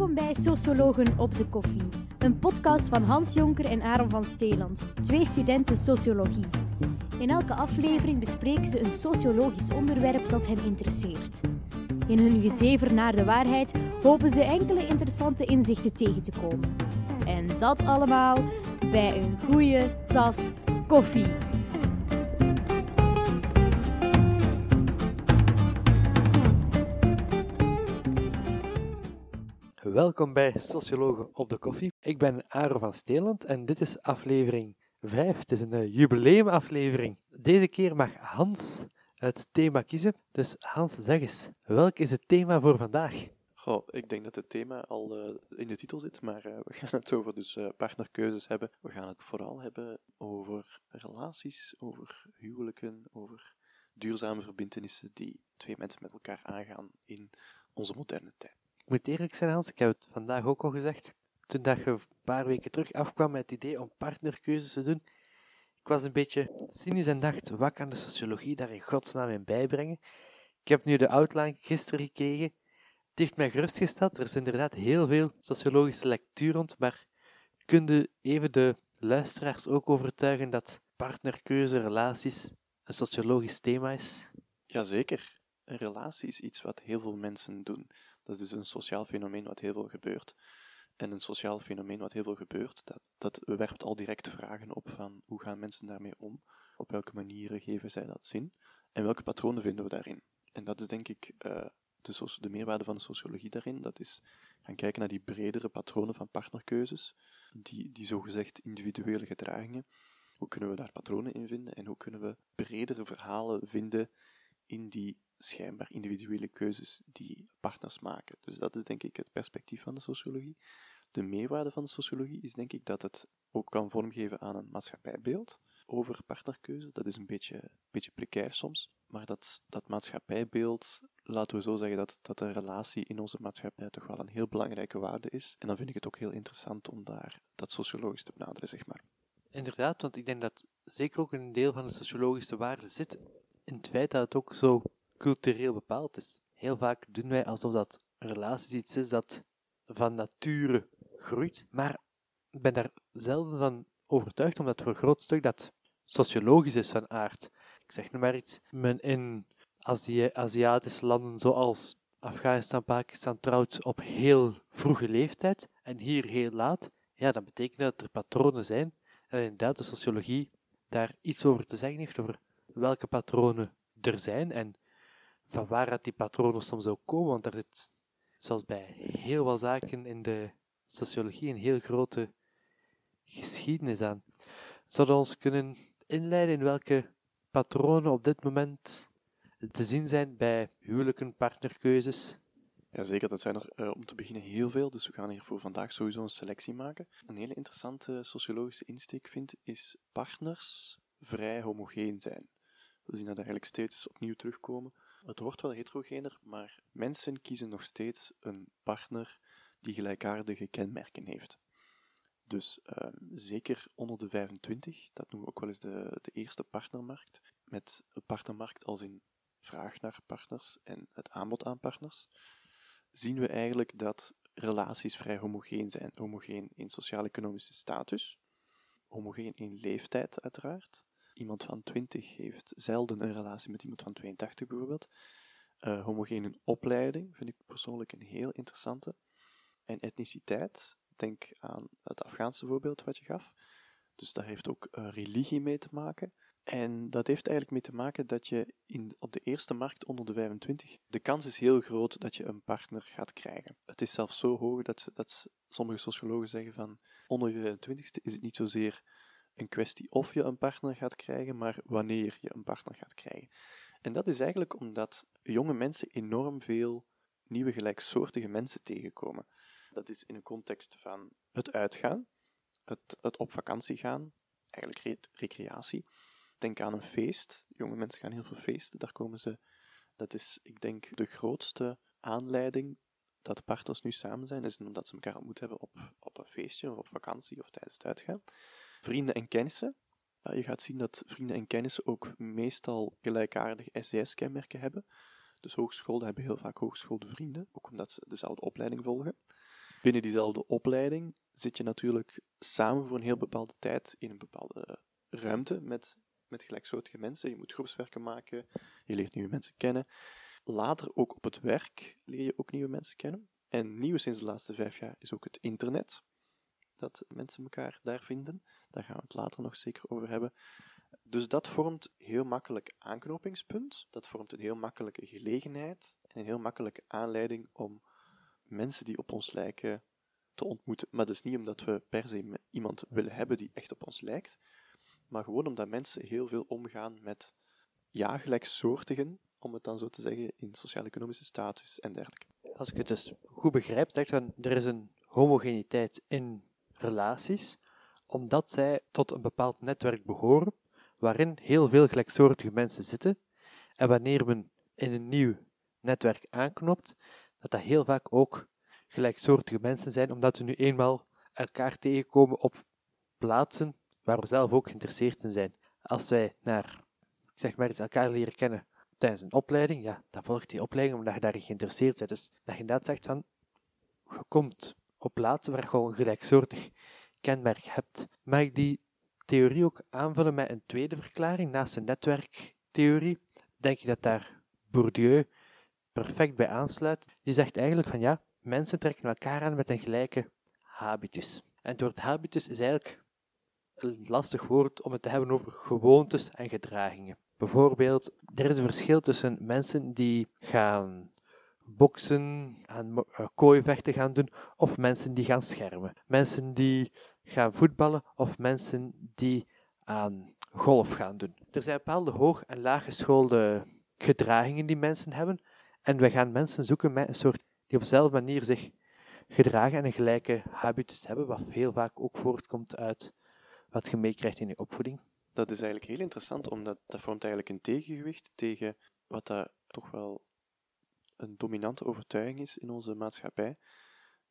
Welkom bij Sociologen op de Koffie, een podcast van Hans Jonker en Aaron van Steeland, twee studenten sociologie. In elke aflevering bespreken ze een sociologisch onderwerp dat hen interesseert. In hun gezever naar de waarheid hopen ze enkele interessante inzichten tegen te komen. En dat allemaal bij een goede tas koffie. Welkom bij Sociologen op de Koffie. Ik ben Aaron van Steeland en dit is aflevering 5. Het is een uh, jubileumaflevering. Deze keer mag Hans het thema kiezen. Dus Hans, zeg eens, welk is het thema voor vandaag? Goh, ik denk dat het thema al uh, in de titel zit, maar uh, we gaan het over dus, partnerkeuzes hebben. We gaan het vooral hebben over relaties, over huwelijken, over duurzame verbindenissen die twee mensen met elkaar aangaan in onze moderne tijd. Moet eerlijk zijn, Hans, ik heb het vandaag ook al gezegd. Toen dat je een paar weken terug afkwam met het idee om partnerkeuzes te doen, ik was een beetje cynisch en dacht, wat kan de sociologie daar in godsnaam in bijbrengen? Ik heb nu de outline gisteren gekregen. Het heeft mij gerustgesteld. Er is inderdaad heel veel sociologische lectuur rond, maar kun je even de luisteraars ook overtuigen dat partnerkeuze, relaties, een sociologisch thema is? Jazeker. Een relatie is iets wat heel veel mensen doen. Dat is dus een sociaal fenomeen wat heel veel gebeurt. En een sociaal fenomeen wat heel veel gebeurt, dat, dat werpt al direct vragen op van hoe gaan mensen daarmee om? Op welke manieren geven zij dat zin? En welke patronen vinden we daarin? En dat is denk ik uh, de, de, meerwaarde van de sociologie daarin. Dat is gaan kijken naar die bredere patronen van partnerkeuzes, die, die zogezegd individuele gedragingen. Hoe kunnen we daar patronen in vinden en hoe kunnen we bredere verhalen vinden in die schijnbaar individuele keuzes die partners maken. Dus dat is denk ik het perspectief van de sociologie. De meerwaarde van de sociologie is denk ik dat het ook kan vormgeven aan een maatschappijbeeld over partnerkeuze. Dat is een beetje, beetje precair soms, maar dat, dat maatschappijbeeld, laten we zo zeggen dat, dat een relatie in onze maatschappij toch wel een heel belangrijke waarde is. En dan vind ik het ook heel interessant om daar dat sociologisch te benaderen, zeg maar. Inderdaad, want ik denk dat zeker ook een deel van de sociologische waarde zit in het feit dat het ook zo cultureel bepaald is. Heel vaak doen wij alsof dat relaties iets is dat van nature groeit, maar ik ben daar zelden van overtuigd, omdat voor een groot stuk dat sociologisch is van aard. Ik zeg nu maar iets, men in Azië Aziatische landen zoals Afghanistan, Pakistan trouwt op heel vroege leeftijd en hier heel laat, ja, dat betekent dat er patronen zijn en inderdaad de sociologie daar iets over te zeggen heeft, over welke patronen er zijn en van waaruit die patronen soms ook komen, want er zit, zoals bij heel wat zaken in de sociologie, een heel grote geschiedenis aan. Zouden we ons kunnen inleiden in welke patronen op dit moment te zien zijn bij huwelijken, partnerkeuzes? Jazeker, dat zijn er uh, om te beginnen heel veel, dus we gaan hier voor vandaag sowieso een selectie maken. Een hele interessante sociologische insteek vind is partners vrij homogeen zijn. We zien dat eigenlijk steeds opnieuw terugkomen. Het wordt wel heterogener, maar mensen kiezen nog steeds een partner die gelijkaardige kenmerken heeft. Dus uh, zeker onder de 25, dat noemen we ook wel eens de, de eerste partnermarkt, met een partnermarkt als in vraag naar partners en het aanbod aan partners, zien we eigenlijk dat relaties vrij homogeen zijn. Homogeen in sociaal-economische status, homogeen in leeftijd uiteraard, iemand van 20 heeft zelden een relatie met iemand van 82 bijvoorbeeld. Uh, homogene opleiding vind ik persoonlijk een heel interessante. En etniciteit, denk aan het Afghaanse voorbeeld wat je gaf. Dus daar heeft ook uh, religie mee te maken. En dat heeft eigenlijk mee te maken dat je in, op de eerste markt onder de 25, de kans is heel groot dat je een partner gaat krijgen. Het is zelfs zo hoog dat, dat sommige sociologen zeggen van onder je 25ste is het niet zozeer een kwestie of je een partner gaat krijgen, maar wanneer je een partner gaat krijgen. En dat is eigenlijk omdat jonge mensen enorm veel nieuwe gelijksoortige mensen tegenkomen. Dat is in een context van het uitgaan, het, het op vakantie gaan, eigenlijk recreatie. Denk aan een feest. Jonge mensen gaan heel veel feesten, daar komen ze. Dat is, ik denk, de grootste aanleiding dat partners nu samen zijn, is omdat ze elkaar ontmoet hebben op, op een feestje of op vakantie of tijdens het uitgaan. Vrienden en kennissen. je gaat zien dat vrienden en kennissen ook meestal gelijkaardig SES-kenmerken hebben. Dus hogescholen hebben heel vaak hogeschoolde vrienden, ook omdat ze dezelfde opleiding volgen. binnen diezelfde opleiding zit je natuurlijk samen voor een heel bepaalde tijd in een bepaalde ruimte met, met gelijksoortige mensen. Je moet groepswerken maken, je leert nieuwe mensen kennen. Later ook op het werk leer je ook nieuwe mensen kennen. En nieuw sinds de laatste vijf jaar is ook het internet. Dat mensen elkaar daar vinden. Daar gaan we het later nog zeker over hebben. Dus dat vormt heel makkelijk aanknopingspunt. Dat vormt een heel makkelijke gelegenheid en een heel makkelijke aanleiding om mensen die op ons lijken te ontmoeten. Maar dat is niet omdat we per se iemand willen hebben die echt op ons lijkt, maar gewoon omdat mensen heel veel omgaan met ja, gelijksoortigen, om het dan zo te zeggen, in sociaal-economische status en dergelijke. Als ik het dus goed begrijp, zegt van er is een homogeniteit in relaties, omdat zij tot een bepaald netwerk behoren, waarin heel veel gelijksoortige mensen zitten. En wanneer men in een nieuw netwerk aanknopt, dat dat heel vaak ook gelijksoortige mensen zijn, omdat we nu eenmaal elkaar tegenkomen op plaatsen waar we zelf ook geïnteresseerd in zijn. Als wij naar, zeg maar eens, elkaar leren kennen tijdens een opleiding, ja, dan volgt die opleiding omdat je daarin geïnteresseerd bent. Dus dat je inderdaad zegt van, je komt op plaatsen waar je al een gelijksoortig kenmerk hebt. Mag ik die theorie ook aanvullen met een tweede verklaring naast de netwerktheorie? Denk je dat daar Bourdieu perfect bij aansluit? Die zegt eigenlijk van ja, mensen trekken elkaar aan met een gelijke habitus. En het woord habitus is eigenlijk een lastig woord om het te hebben over gewoontes en gedragingen. Bijvoorbeeld, er is een verschil tussen mensen die gaan boksen, aan eh, kooivechten gaan doen, of mensen die gaan schermen. Mensen die gaan voetballen, of mensen die aan golf gaan doen. Er zijn bepaalde hoog- en laaggeschoolde gedragingen die mensen hebben, en we gaan mensen zoeken met een soort die op dezelfde manier zich gedragen en een gelijke habitus hebben, wat heel vaak ook voortkomt uit wat je meekrijgt in je opvoeding. Dat is eigenlijk heel interessant, omdat dat vormt eigenlijk een tegengewicht tegen wat dat toch wel een dominante overtuiging is in onze maatschappij,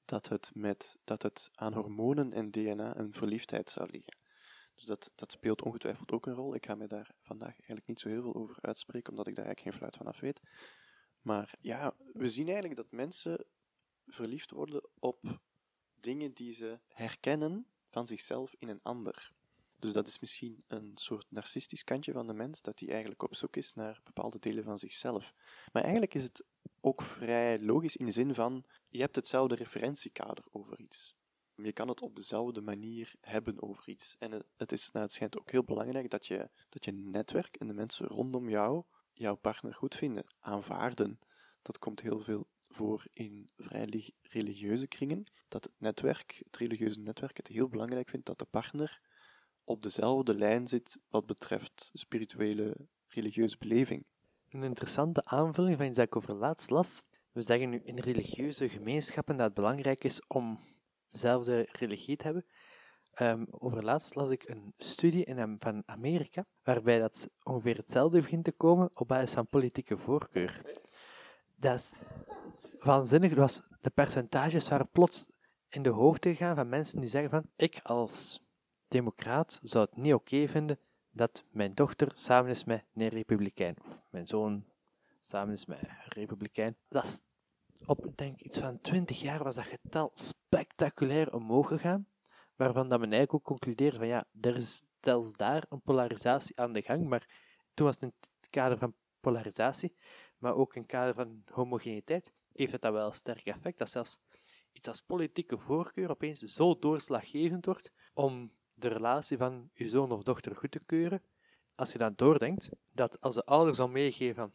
dat het, met, dat het aan hormonen en DNA een verliefdheid zou liggen. Dus dat, dat speelt ongetwijfeld ook een rol. Ik ga me daar vandaag eigenlijk niet zo heel veel over uitspreken, omdat ik daar eigenlijk geen fluit van af weet. Maar ja, we zien eigenlijk dat mensen verliefd worden op dingen die ze herkennen van zichzelf in een ander. Dus dat is misschien een soort narcistisch kantje van de mens, dat hij eigenlijk op zoek is naar bepaalde delen van zichzelf. Maar eigenlijk is het ook vrij logisch in de zin van, je hebt hetzelfde referentiekader over iets. Je kan het op dezelfde manier hebben over iets. En het, is, nou, het schijnt ook heel belangrijk dat je, dat je netwerk en de mensen rondom jou jouw partner goed vinden, aanvaarden. Dat komt heel veel voor in vrij religieuze kringen, dat het netwerk, het religieuze netwerk, het heel belangrijk vindt dat de partner op dezelfde lijn zit wat betreft spirituele, religieuze beleving. Een interessante aanvulling van iets dat ik over laatst las. We zeggen nu in religieuze gemeenschappen dat het belangrijk is om dezelfde religie te hebben. Um, over laatst las ik een studie in, van Amerika, waarbij dat ongeveer hetzelfde begint te komen op basis van politieke voorkeur. Dat is waanzinnig. Was, de percentages waren plots in de hoogte gegaan van mensen die zeggen van ik als democraat zou het niet oké vinden dat mijn dochter samen is met een republikein, of mijn zoon samen is met een republikein. Dat is op denk iets van 20 jaar was dat getal spectaculair omhoog gegaan. Waarvan dat men eigenlijk ook concludeert van ja, er is zelfs daar een polarisatie aan de gang, maar toen was het in het kader van polarisatie, maar ook in het kader van homogeniteit, heeft het dat wel een sterk effect, dat zelfs iets als politieke voorkeur opeens zo doorslaggevend wordt om de relatie van je zoon of dochter goed te keuren, als je dan doordenkt, dat als de ouders al meegeven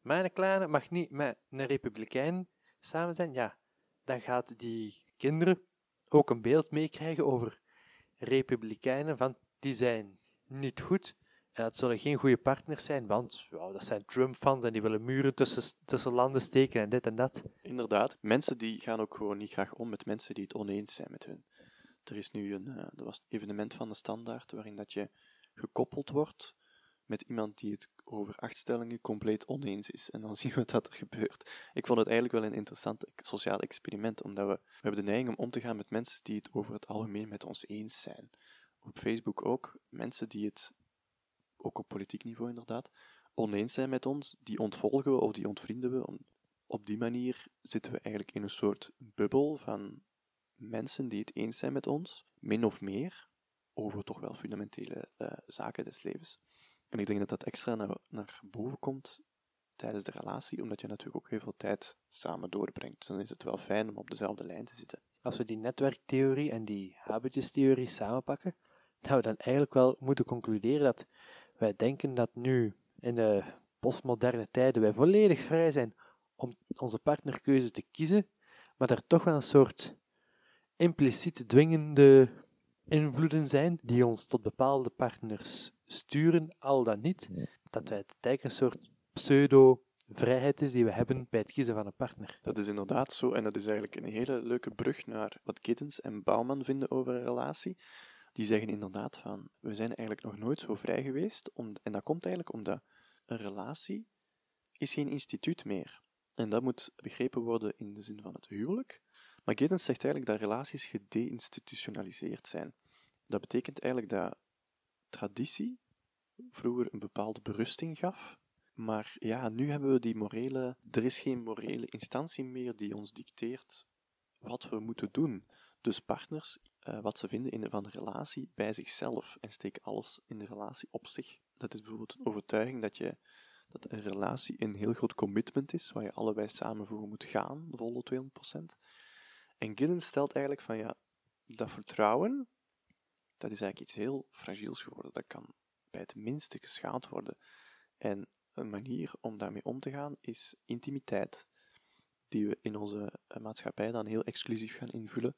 mijn kleine mag niet met een republikein samen zijn, ja, dan gaat die kinderen ook een beeld meekrijgen over republikeinen, van die zijn niet goed. En dat zullen geen goede partners zijn, want wow, dat zijn Trump-fans en die willen muren tussen, tussen landen steken en dit en dat. Inderdaad, mensen die gaan ook gewoon niet graag om met mensen die het oneens zijn met hun. Er is nu een, er was een evenement van de Standaard waarin dat je gekoppeld wordt met iemand die het over acht stellingen compleet oneens is. En dan zien we dat er gebeurt. Ik vond het eigenlijk wel een interessant sociaal experiment, omdat we, we hebben de neiging om om te gaan met mensen die het over het algemeen met ons eens zijn. Op Facebook ook, mensen die het, ook op politiek niveau inderdaad, oneens zijn met ons, die ontvolgen we of die ontvrienden we. Op die manier zitten we eigenlijk in een soort bubbel van mensen die het eens zijn met ons, min of meer, over toch wel fundamentele uh, zaken des levens. En ik denk dat dat extra naar, naar boven komt tijdens de relatie, omdat je natuurlijk ook heel veel tijd samen doorbrengt. Dus dan is het wel fijn om op dezelfde lijn te zitten. Als we die netwerktheorie en die habitustheorie samenpakken, dat we dan eigenlijk wel moeten concluderen dat wij denken dat nu, in de postmoderne tijden, wij volledig vrij zijn om onze partnerkeuze te kiezen, maar er toch wel een soort impliciet dwingende invloeden zijn die ons tot bepaalde partners sturen, al dan niet. Dat wij het eigenlijk een soort pseudo-vrijheid is die we hebben bij het kiezen van een partner. Dat is inderdaad zo, en dat is eigenlijk een hele leuke brug naar wat Giddens en Bouwman vinden over een relatie. Die zeggen inderdaad van, we zijn eigenlijk nog nooit zo vrij geweest, om, en dat komt eigenlijk omdat een relatie is geen instituut meer. En dat moet begrepen worden in de zin van het huwelijk. Maar Giddens zegt eigenlijk dat relaties gedeinstitutionaliseerd zijn. Dat betekent eigenlijk dat traditie vroeger een bepaalde berusting gaf, maar ja, nu hebben we die morele. Er is geen morele instantie meer die ons dicteert wat we moeten doen. Dus partners, uh, wat ze vinden in van de relatie bij zichzelf en steken alles in de relatie op zich. Dat is bijvoorbeeld een overtuiging dat, je, dat een relatie een heel groot commitment is, waar je allebei samen voor moet gaan, volle 200%. En Giddens stelt eigenlijk van ja, dat vertrouwen, dat is eigenlijk iets heel fragiels geworden. Dat kan bij het minste geschaad worden. En een manier om daarmee om te gaan is intimiteit, die we in onze eh, maatschappij dan heel exclusief gaan invullen.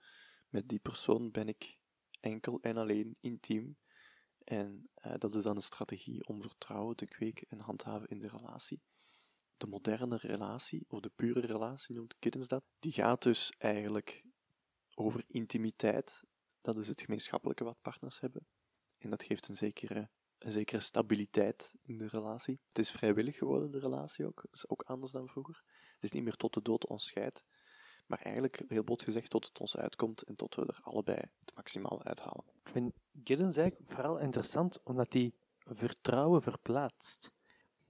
Met die persoon ben ik enkel en alleen intiem. En uh, dat is dan een strategie om vertrouwen te kweken en handhaven in de relatie. De moderne relatie, of de pure relatie noemt Kiddens dat, die gaat dus eigenlijk over intimiteit. Dat is het gemeenschappelijke wat partners hebben. En dat geeft een zekere een zekere stabiliteit in de relatie. Het is vrijwillig geworden, de relatie ook. Is ook anders dan vroeger. Het is niet meer tot de dood ons scheidt, maar eigenlijk, heel bot gezegd, tot het ons uitkomt en tot we er allebei het maximaal uithalen. Ik vind Giddens eigenlijk vooral interessant, omdat hij vertrouwen verplaatst.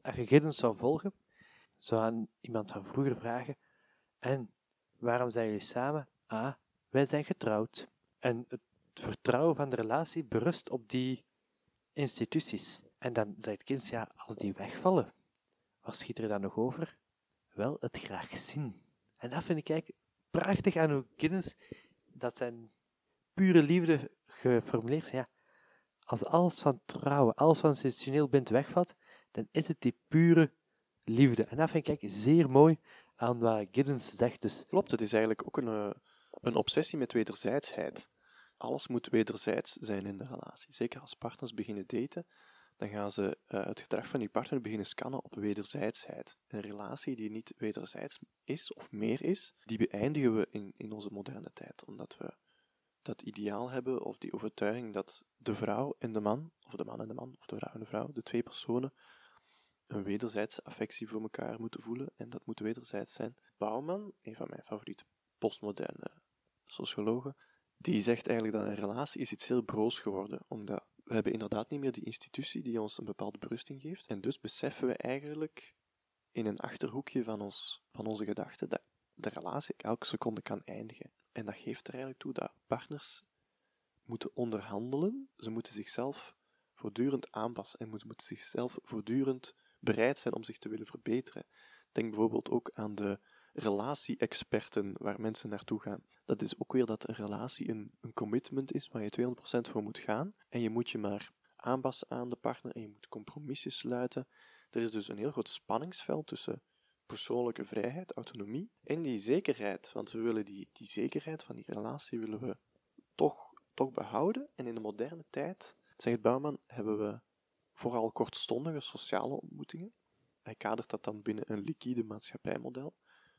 Als je Giddens zou volgen, zou aan iemand van vroeger vragen, en waarom zijn jullie samen? Ah, wij zijn getrouwd. En het vertrouwen van de relatie berust op die instituties. En dan zegt het kind, ja, als die wegvallen, wat schiet er dan nog over? Wel, het graag zien. En dat vind ik eigenlijk prachtig aan hoe kennis dat zijn pure liefde geformuleerd Ja, als alles van trouwen, alles van institutioneel bent wegvalt, dan is het die pure liefde. En dat vind ik zeer mooi aan wat Giddens zegt. Dus. Klopt, het is eigenlijk ook een, eh, een obsessie met wederzijdsheid alles moet wederzijds zijn in de relatie. Zeker als partners beginnen daten, dan gaan ze uh, het gedrag van die partner beginnen scannen op wederzijdsheid. Een relatie die niet wederzijds is of meer is, die beëindigen we in, in onze moderne tijd, omdat we dat ideaal hebben of die overtuiging dat de vrouw en de man, of de man en de man, of de vrouw en de vrouw, de twee personen, een wederzijdse affectie voor elkaar moeten voelen en dat moet wederzijds zijn. Bouwman, een van mijn favoriete postmoderne sociologen, die zegt eigenlijk dat een relatie is iets heel broos geworden, omdat we hebben inderdaad niet meer die institutie die ons een bepaalde berusting geeft. En dus beseffen we eigenlijk in een achterhoekje van, ons, van onze gedachten dat de relatie elke seconde kan eindigen. En dat geeft er eigenlijk toe dat partners moeten onderhandelen, ze moeten zichzelf voortdurend aanpassen en moeten, moeten zichzelf voortdurend bereid zijn om zich te willen verbeteren. Denk bijvoorbeeld ook aan de relatie-experten waar mensen naartoe gaan. Dat is ook weer dat een relatie een, een commitment is waar je 200% voor moet gaan. En je moet je maar aanpassen aan de partner en je moet compromissen sluiten. Er is dus een heel groot spanningsveld tussen persoonlijke vrijheid, autonomie en die zekerheid. Want we willen die, die zekerheid van die relatie willen we toch, toch behouden. En in de moderne tijd, zegt Bouwman, hebben we vooral kortstondige sociale ontmoetingen. Hij kadert dat dan binnen een liquide maatschappijmodel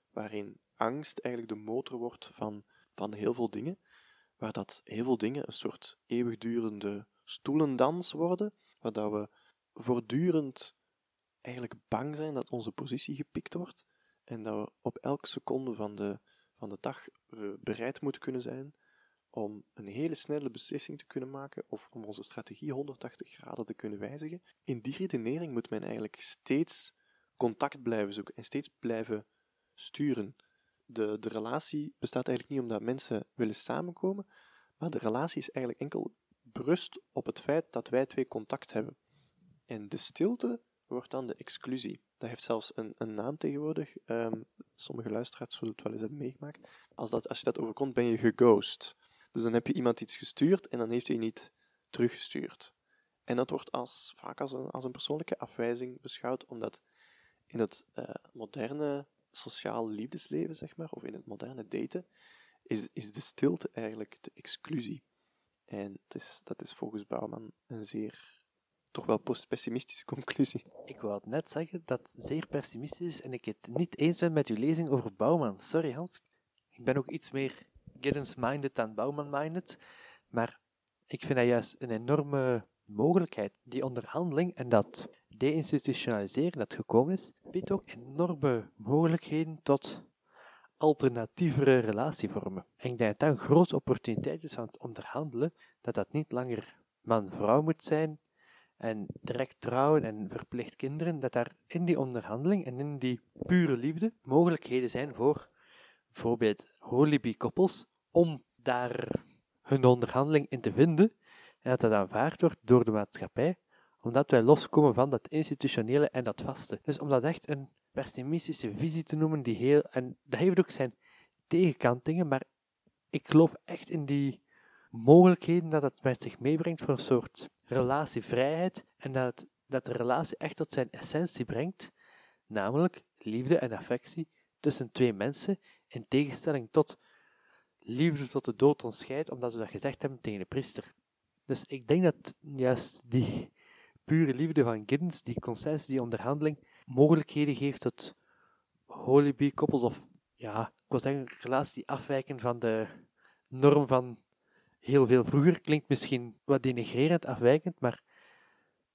waarin angst eigenlijk de motor wordt van, van heel veel dingen, waar dat heel veel dingen een soort eeuwigdurende stoelendans worden, waar dat we voortdurend eigenlijk bang zijn dat onze positie gepikt wordt en dat we op elke seconde van de, van de dag bereid moeten kunnen zijn om een hele snelle beslissing te kunnen maken of om onze strategie 180 graden te kunnen wijzigen. In die redenering moet men eigenlijk steeds contact blijven zoeken en steeds blijven sturen. de, de relatie bestaat eigenlijk niet omdat mensen willen samenkomen, maar de relatie is eigenlijk enkel berust op het feit dat wij twee contact hebben. En de stilte wordt dan de exclusie. Dat heeft zelfs een, een naam tegenwoordig. Ehm, sommige luisteraars zullen het wel eens hebben meegemaakt. Als, dat, als je dat overkomt, ben je geghost. Dus dan heb je iemand iets gestuurd en dan heeft hij niet teruggestuurd. En dat wordt als, vaak als een, als een persoonlijke afwijzing beschouwd, omdat in het uh, moderne sociaal liefdesleven, zeg maar, of in het moderne daten, is, is de stilte eigenlijk de exclusie. En het is, dat is volgens Bouwman een zeer, toch wel pessimistische conclusie. Ik wou het net zeggen dat zeer pessimistisch is en ik het niet eens ben met uw lezing over Bouwman. Sorry Hans, ik ben ook iets meer Giddens-minded dan Bouwman-minded, maar ik vind dat juist een enorme mogelijkheid. Die onderhandeling en dat deinstitutionaliseren dat gekomen is, biedt ook enorme mogelijkheden tot alternatievere relatievormen. En ik denk dat dat een grote opportuniteit is aan het onderhandelen, dat dat niet langer man-vrouw moet zijn en direct trouwen en verplicht kinderen, dat daar in die onderhandeling en in die pure liefde mogelijkheden zijn voor bijvoorbeeld holibi-koppels om daar hun onderhandeling in te vinden en dat dat aanvaard wordt door de maatschappij, omdat wij loskomen van dat institutionele en dat vaste. Dus om dat echt een pessimistische visie te noemen, die heel, en dat heeft ook zijn tegenkantingen, maar ik geloof echt in die mogelijkheden dat het met zich meebrengt voor een soort relatievrijheid en dat, dat de relatie echt tot zijn essentie brengt, namelijk liefde en affectie tussen twee mensen, in tegenstelling tot liefde tot de dood ons scheidt, omdat we dat gezegd hebben tegen de priester. Dus ik denk dat juist die pure liefde van Giddens, die consensus, die onderhandeling, mogelijkheden geeft tot holibi-koppels of, ja, ik wil zeggen, relaties die afwijken van de norm van heel veel vroeger. Klinkt misschien wat denigrerend afwijkend, maar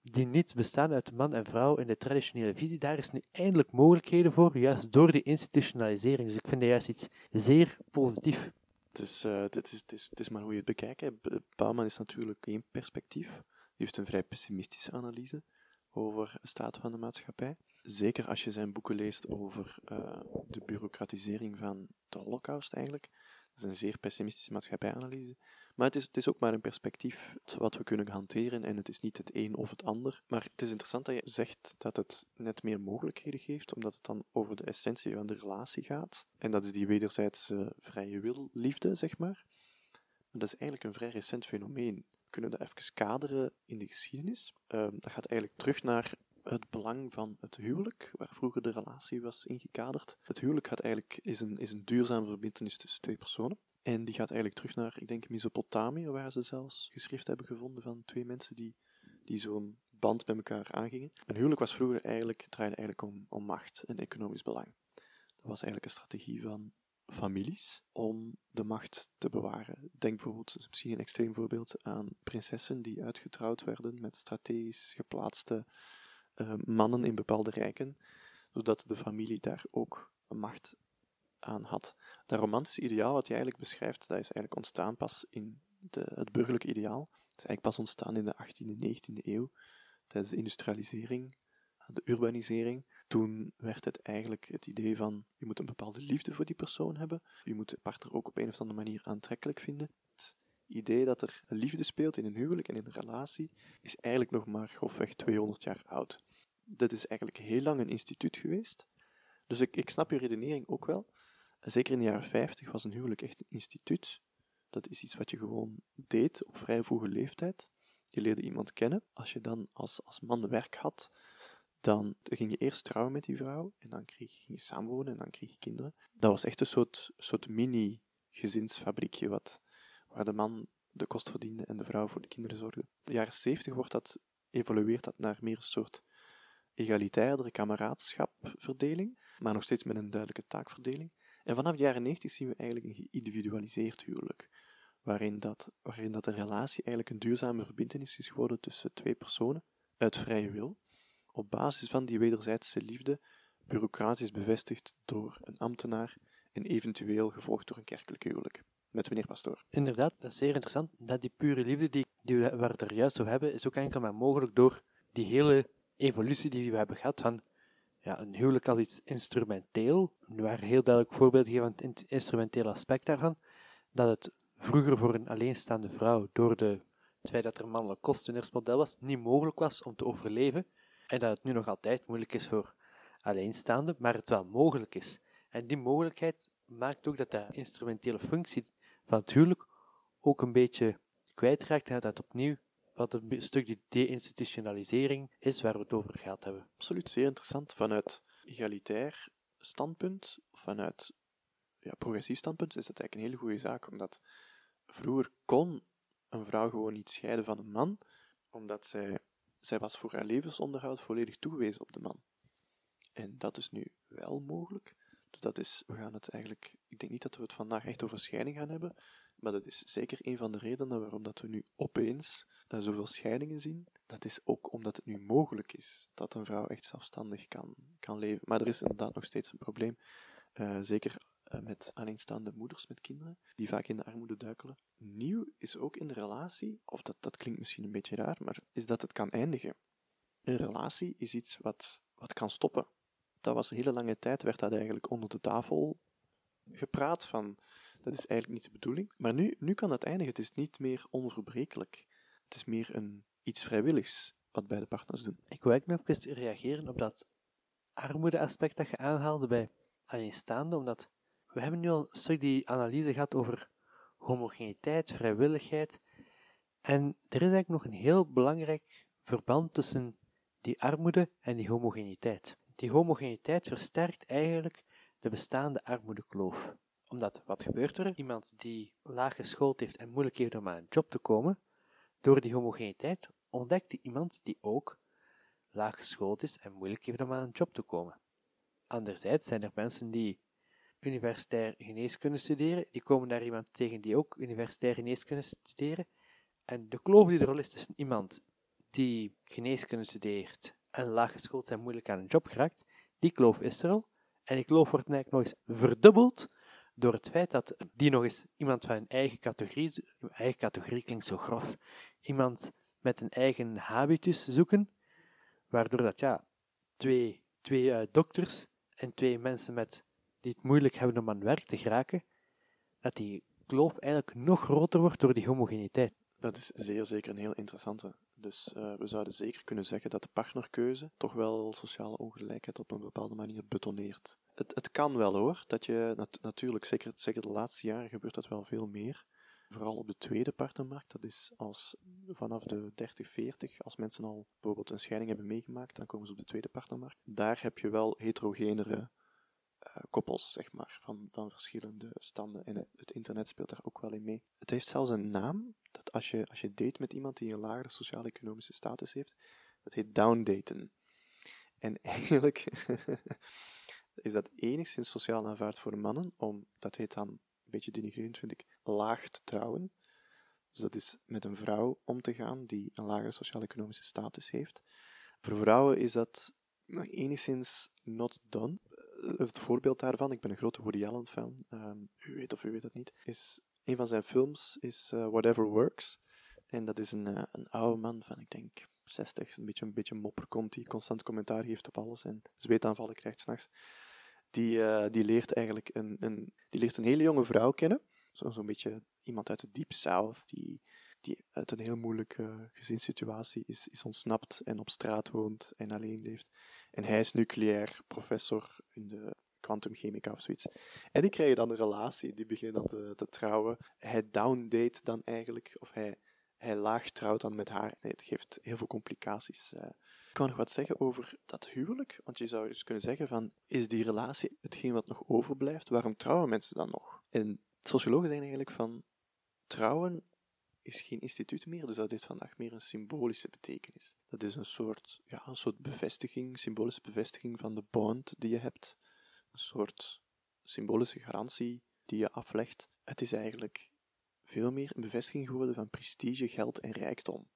die niet bestaan uit man en vrouw in de traditionele visie. Daar is nu eindelijk mogelijkheden voor, juist door die institutionalisering. Dus ik vind dat juist iets zeer positief. Het is, uh, het, is, is, is maar hoe je het bekijkt. Bouwman is natuurlijk één perspectief. Die heeft een vrij pessimistische analyse over de staat van de maatschappij. Zeker als je zijn boeken leest over uh, de bureaucratisering van de Holocaust eigenlijk. Dat is een zeer pessimistische maatschappijanalyse. Maar het is, het is ook maar een perspectief wat we kunnen hanteren en het is niet het een of het ander. Maar het is interessant dat je zegt dat het net meer mogelijkheden geeft, omdat het dan over de essentie van de relatie gaat. En dat is die wederzijdse vrije wil, liefde, zeg maar. Maar dat is eigenlijk een vrij recent fenomeen. We kunnen dat even kaderen in de geschiedenis. Uh, dat gaat eigenlijk terug naar het belang van het huwelijk, waar vroeger de relatie was ingekaderd. Het huwelijk gaat eigenlijk, is, een, is een duurzame verbindenis tussen twee personen. En die gaat eigenlijk terug naar, ik denk, Mesopotamië, waar ze zelfs geschrift hebben gevonden van twee mensen die, die zo'n band met elkaar aangingen. Een huwelijk was vroeger eigenlijk, draaide eigenlijk om, om macht en economisch belang. Dat was eigenlijk een strategie van families om de macht te bewaren. Denk bijvoorbeeld, misschien een extreem voorbeeld, aan prinsessen die uitgetrouwd werden met strategisch geplaatste uh, mannen in bepaalde rijken, zodat de familie daar ook macht aan had. Dat romantische ideaal wat je eigenlijk beschrijft, dat is eigenlijk ontstaan pas in de, het burgerlijke ideaal. Het is eigenlijk pas ontstaan in de 18e, 19e eeuw, tijdens de industrialisering, de urbanisering. Toen werd het eigenlijk het idee van, je moet een bepaalde liefde voor die persoon hebben, je moet de partner ook op een of andere manier aantrekkelijk vinden. Het idee dat er liefde speelt in een huwelijk en in een relatie, is eigenlijk nog maar grofweg 200 jaar oud. Dit is eigenlijk heel lang een instituut geweest. Dus ik, ik snap je redenering ook wel. Zeker in de jaren 50 was een huwelijk echt een instituut. Dat is iets wat je gewoon deed op vrij vroege leeftijd. Je leerde iemand kennen. Als je dan als, als man werk had, dan ging je eerst trouwen met die vrouw en dan kreeg, ging je samenwonen en dan kreeg je kinderen. Dat was echt een soort, soort mini-gezinsfabriekje wat, waar de man de kost verdiende en de vrouw voor de kinderen zorgde. In de jaren 70 wordt dat, evolueert dat naar meer een soort egalitaire kameraadschapverdeling, maar nog steeds met een duidelijke taakverdeling. En vanaf de jaren 90 zien we eigenlijk een geïndividualiseerd huwelijk, waarin dat, waarin dat een relatie eigenlijk een duurzame verbindenis is geworden tussen twee personen, uit vrije wil, op basis van die wederzijdse liefde, bureaucratisch bevestigd door een ambtenaar en eventueel gevolgd door een kerkelijk huwelijk. Met meneer Pastoor. Inderdaad, dat is zeer interessant. Dat die pure liefde die, die we, er juist over hebben, is ook enkel maar mogelijk door die hele evolutie die we hebben gehad van ja, een huwelijk als iets instrumenteel. Er waren heel duidelijk voorbeelden gegeven van het instrumentele aspect daarvan. Dat het vroeger voor een alleenstaande vrouw, door de, het feit dat er mannelijk kostenaarsmodel was, niet mogelijk was om te overleven. En dat het nu nog altijd moeilijk is voor alleenstaanden, maar het wel mogelijk is. En die mogelijkheid maakt ook dat de instrumentele functie van het huwelijk ook een beetje kwijtraakt en dat het opnieuw wat een stuk die deinstitutionalisering is waar we het over gehad hebben. Absoluut, zeer interessant. Vanuit egalitair standpunt, vanuit ja, progressief standpunt, is dat eigenlijk een hele goede zaak, omdat vroeger kon een vrouw gewoon niet scheiden van een man, omdat zij, zij was voor haar levensonderhoud volledig toegewezen op de man. En dat is nu wel mogelijk. Dus dat is, we gaan het eigenlijk, ik denk niet dat we het vandaag echt over scheiding gaan hebben, maar dat is zeker een van de redenen waarom dat we nu opeens uh, zoveel scheidingen zien. Dat is ook omdat het nu mogelijk is dat een vrouw echt zelfstandig kan, kan leven. Maar er is inderdaad nog steeds een probleem. Uh, zeker uh, met alleenstaande moeders met kinderen, die vaak in de armoede duikelen. Nieuw is ook in de relatie, of dat, dat klinkt misschien een beetje raar, maar is dat het kan eindigen. Een relatie is iets wat, wat kan stoppen. Dat was een hele lange tijd, werd dat eigenlijk onder de tafel gepraat van dat is eigenlijk niet de bedoeling. Maar nu, nu kan het eindigen. Het is niet meer onverbrekelijk. Het is meer een, iets vrijwilligs wat beide partners doen. Ik wil eigenlijk nog even reageren op dat armoedeaspect dat je aanhaalde bij alleenstaande, omdat we hebben nu al een stuk die analyse gehad over homogeniteit, vrijwilligheid. En er is eigenlijk nog een heel belangrijk verband tussen die armoede en die homogeniteit. Die homogeniteit versterkt eigenlijk de bestaande armoedekloof omdat, wat gebeurt er? Iemand die laag geschoold heeft en moeilijk heeft om aan een job te komen, door die homogeniteit ontdekt iemand die ook laag geschoold is en moeilijk heeft om aan een job te komen. Anderzijds zijn er mensen die universitair geneeskunde studeren, die komen daar iemand tegen die ook universitair geneeskunde studeren. En de kloof die er al is tussen iemand die geneeskunde studeert en laag geschoold en moeilijk aan een job geraakt, die kloof is er al. En die kloof wordt nog eens verdubbeld door het feit dat die nog eens iemand van een eigen categorie, eigen categorie klinkt zo grof, iemand met een eigen habitus zoeken, waardoor dat ja, twee, twee uh, dokters en twee mensen met, die het moeilijk hebben om aan werk te geraken, dat die kloof eigenlijk nog groter wordt door die homogeniteit. Dat is zeer zeker een heel interessante. Dus uh, we zouden zeker kunnen zeggen dat de partnerkeuze toch wel sociale ongelijkheid op een bepaalde manier betoneert. Het, het kan wel hoor, dat je nat natuurlijk, zeker, zeker de laatste jaren gebeurt dat wel veel meer. Vooral op de tweede partnermarkt, dat is als vanaf de 30, 40, als mensen al bijvoorbeeld een scheiding hebben meegemaakt, dan komen ze op de tweede partnermarkt. Daar heb je wel heterogenere uh, koppels, zeg maar, van, van verschillende standen. En het internet speelt daar ook wel in mee. Het heeft zelfs een naam, dat als je, als je date met iemand die een lagere sociaal-economische status heeft, dat heet downdaten. En eigenlijk is dat enigszins sociaal aanvaard voor mannen, om, dat heet dan, een beetje denigrerend vind ik, laag te trouwen. Dus dat is met een vrouw om te gaan die een lagere sociaal-economische status heeft. Voor vrouwen is dat nog enigszins not done. Eh, het voorbeeld daarvan, ik ben een grote Woody Allen fan, um, u weet of u weet het niet, is een van zijn films is uh, Whatever Works. En dat is een, uh, een oude man van, ik denk, 60, een beetje een beetje mopperkont die constant commentaar geeft op alles en zweetaanvallen krijgt s'nachts. Die, uh, die leert eigenlijk een, een, die leert een hele jonge vrouw kennen. Zo'n zo beetje iemand uit de Deep South, die, die uit een heel moeilijke gezinssituatie is, is ontsnapt en op straat woont en alleen leeft. En hij is nucleair professor in de kwantumchemica of zoiets. En die krijgen dan een relatie, die beginnen dan te, trouwen. Hij downdate dan eigenlijk, of hij, hij laag trouwt dan met haar. Nee, het geeft heel veel complicaties. Uh, ik kan nog wat zeggen over dat huwelijk, want je zou dus kunnen zeggen van, is die relatie hetgeen wat nog overblijft? Waarom trouwen mensen dan nog? En sociologen zeggen eigenlijk van, trouwen is geen instituut meer, dus dat heeft vandaag meer een symbolische betekenis. Dat is een soort, ja, een soort bevestiging, symbolische bevestiging van de bond die je hebt. Een soort symbolische garantie die je aflegt. Het is eigenlijk veel meer een bevestiging geworden van prestige, geld en rijkdom.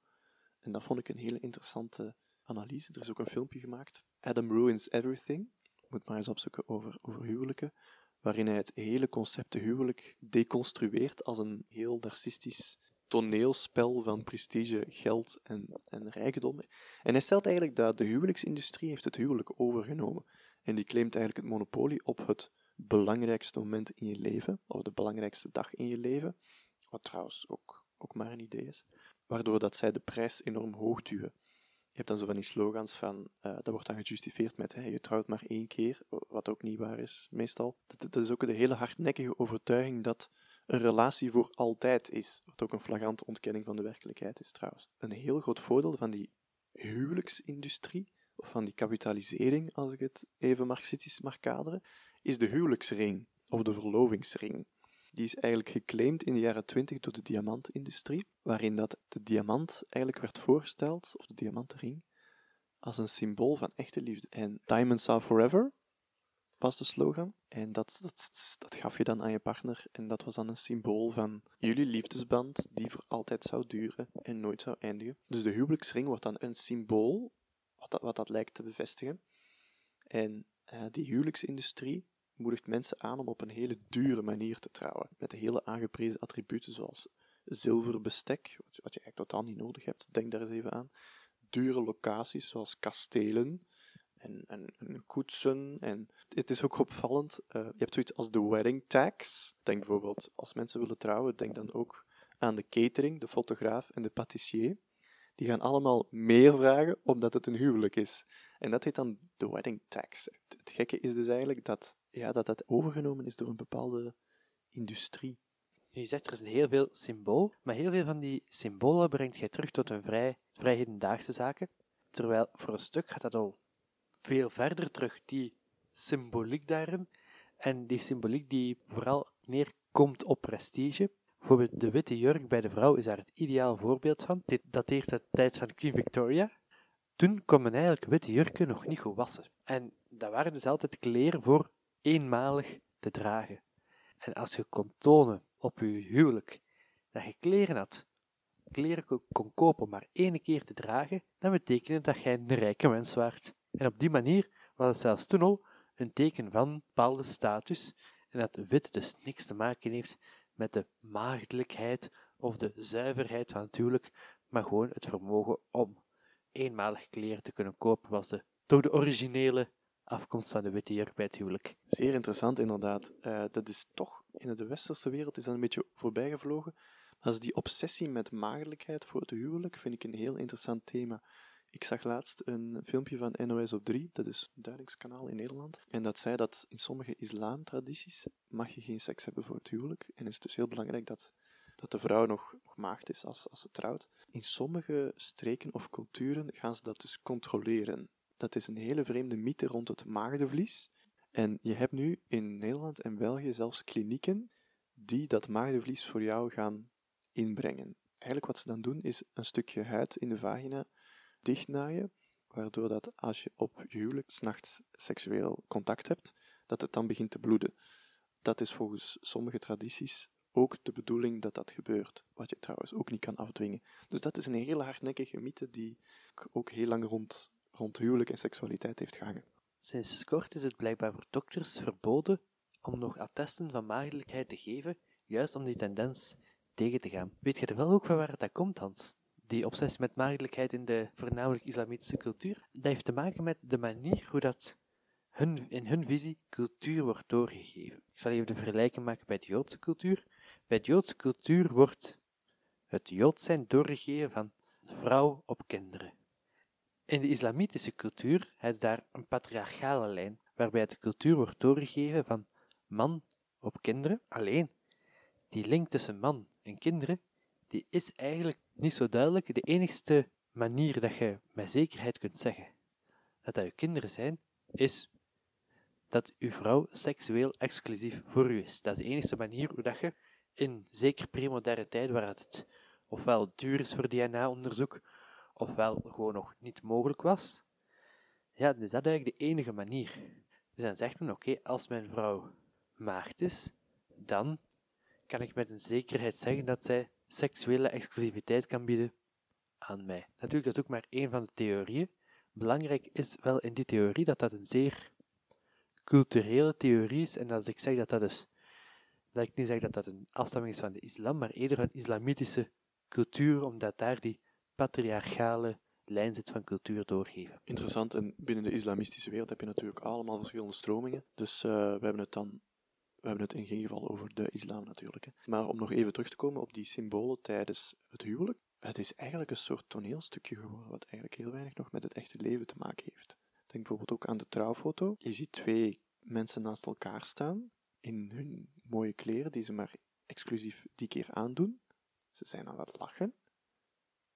En dat vond ik een hele interessante analyse. Er is ook een filmpje gemaakt, Adam Ruins Everything. Moet maar eens opzoeken over, over huwelijken. Waarin hij het hele concept huwelijk deconstrueert als een heel narcistisch toneelspel van prestige, geld en, en rijkdom. En hij stelt eigenlijk dat de huwelijksindustrie heeft het huwelijk overgenomen. En die claimt eigenlijk het monopolie op het belangrijkste moment in je leven, of de belangrijkste dag in je leven, wat trouwens ook, ook maar een idee is, waardoor dat zij de prijs enorm hoog duwen. Je hebt dan zo van die slogans van, uh, dat wordt dan gejustificeerd met, je trouwt maar één keer, wat ook niet waar is, meestal. Dat, dat is ook de hele hardnekkige overtuiging dat een relatie voor altijd is, wat ook een flagrante ontkenning van de werkelijkheid is trouwens. Een heel groot voordeel van die huwelijksindustrie, of van die kapitalisering, als ik het even marxistisch mag kaderen, is de huwelijksring, of de verlovingsring. Die is eigenlijk geclaimd in de jaren 20 door de diamantindustrie, waarin dat de diamant eigenlijk werd voorgesteld, of de diamantenring, als een symbool van echte liefde. En Diamonds are forever was de slogan. En dat, dat, dat gaf je dan aan je partner. En dat was dan een symbool van jullie liefdesband die voor altijd zou duren en nooit zou eindigen. Dus de huwelijksring wordt dan een symbool, wat dat, wat dat lijkt te bevestigen. En uh, die huwelijksindustrie moedigt mensen aan om op een hele dure manier te trouwen. Met hele aangeprezen attributen zoals zilverbestek, wat je eigenlijk totaal niet nodig hebt, denk daar eens even aan. Dure locaties zoals kastelen en, en, en koetsen. En het is ook opvallend, uh, je hebt zoiets als de wedding tax. Denk bijvoorbeeld, als mensen willen trouwen, denk dan ook aan de catering, de fotograaf en de patissier. Die gaan allemaal meer vragen omdat het een huwelijk is. En dat heet dan de wedding tax. Het gekke is dus eigenlijk dat ja, dat, dat overgenomen is door een bepaalde industrie. Je zegt er is heel veel symbool, maar heel veel van die symbolen brengt jij terug tot een vrij, vrij hedendaagse zaken. Terwijl voor een stuk gaat dat al veel verder terug, die symboliek daarin. En die symboliek die vooral neerkomt op prestige. Bijvoorbeeld de witte jurk bij de vrouw is daar het ideaal voorbeeld van. Dit dateert uit de tijd van Queen Victoria. Toen kon men eigenlijk witte jurken nog niet goed wassen. En dat waren dus altijd kleren voor eenmalig te dragen. En als je kon tonen op je huwelijk dat je kleren had, kleren kon kopen maar één keer te dragen, dan betekende dat jij een rijke mens waart. En op die manier was het zelfs toen al een teken van bepaalde status en dat wit dus niks te maken heeft met de maagdelijkheid of de zuiverheid van het huwelijk, maar gewoon het vermogen om eenmalig kleren te kunnen kopen was de, toch de originele afkomst van de witte jurk bij het huwelijk. Zeer interessant, inderdaad. Uh, dat is toch, in de westerse wereld is dat een beetje voorbijgevlogen. Maar die obsessie met maagdelijkheid voor het huwelijk vind ik een heel interessant thema. Ik zag laatst een filmpje van NOS op 3, dat is een duidingskanaal in Nederland. En dat zei dat in sommige islamtradities mag je geen seks hebben voor het huwelijk. En is het dus heel belangrijk dat, dat de vrouw nog, maagd is als, als ze trouwt. In sommige streken of culturen gaan ze dat dus controleren. Dat is een hele vreemde mythe rond het maagdenvlies. En je hebt nu in Nederland en België zelfs klinieken die dat maagdenvlies voor jou gaan inbrengen. Eigenlijk wat ze dan doen is een stukje huid in de vagina dichtnaaien, waardoor dat als je op je huwelijk s'nachts seksueel contact hebt, dat het dan begint te bloeden. Dat is volgens sommige tradities ook de bedoeling dat dat gebeurt, wat je trouwens ook niet kan afdwingen. Dus dat is een hele hardnekkige mythe die ook heel lang rond rond huwelijk en seksualiteit heeft gehangen. Sinds kort is het blijkbaar voor dokters verboden om nog attesten van maagdelijkheid te geven, juist om die tendens tegen te gaan. Weet je er wel ook van waar dat komt, Hans? Die obsessie met maagdelijkheid in de voornamelijk islamitische cultuur, dat heeft te maken met de manier hoe dat hun, in hun visie cultuur wordt doorgegeven. Ik zal even de vergelijking maken bij de Joodse cultuur. Bij de Joodse cultuur wordt het Jood zijn doorgegeven van vrouw op kinderen. In de islamitische cultuur heb je daar een patriarchale lijn, waarbij de cultuur wordt doorgegeven van man op kinderen. Alleen, die link tussen man en kinderen, die is eigenlijk niet zo duidelijk. De enigste manier dat je met zekerheid kunt zeggen dat dat je kinderen zijn, is dat uw vrouw seksueel exclusief voor u is. Dat is de enige manier hoe dat je in zeker premoderne tijd, waar het ofwel duur is voor DNA-onderzoek, ofwel gewoon nog niet mogelijk was, ja, dan is dat eigenlijk de enige manier. Dus dan zegt men, oké, als mijn vrouw maagd is, dan kan ik met een zekerheid zeggen dat zij seksuele exclusiviteit kan bieden aan mij. Natuurlijk, dat is ook maar één van de theorieën. Belangrijk is wel in die theorie dat dat een zeer culturele theorie is. En als ik zeg dat dat dus, dat ik niet zeg dat dat een afstamming is van de islam, maar eerder een islamitische cultuur, omdat daar die patriarchale lijn zit van cultuur doorgeven. Interessant. En binnen de islamistische wereld heb je natuurlijk allemaal verschillende stromingen. Dus uh, we hebben het dan we hebben het in geen geval over de islam natuurlijk. Hè. Maar om nog even terug te komen op die symbolen tijdens het huwelijk. Het is eigenlijk een soort toneelstukje geworden, wat eigenlijk heel weinig nog met het echte leven te maken heeft. Denk bijvoorbeeld ook aan de trouwfoto. Je ziet twee mensen naast elkaar staan in hun mooie kleren die ze maar exclusief die keer aandoen. Ze zijn aan het lachen.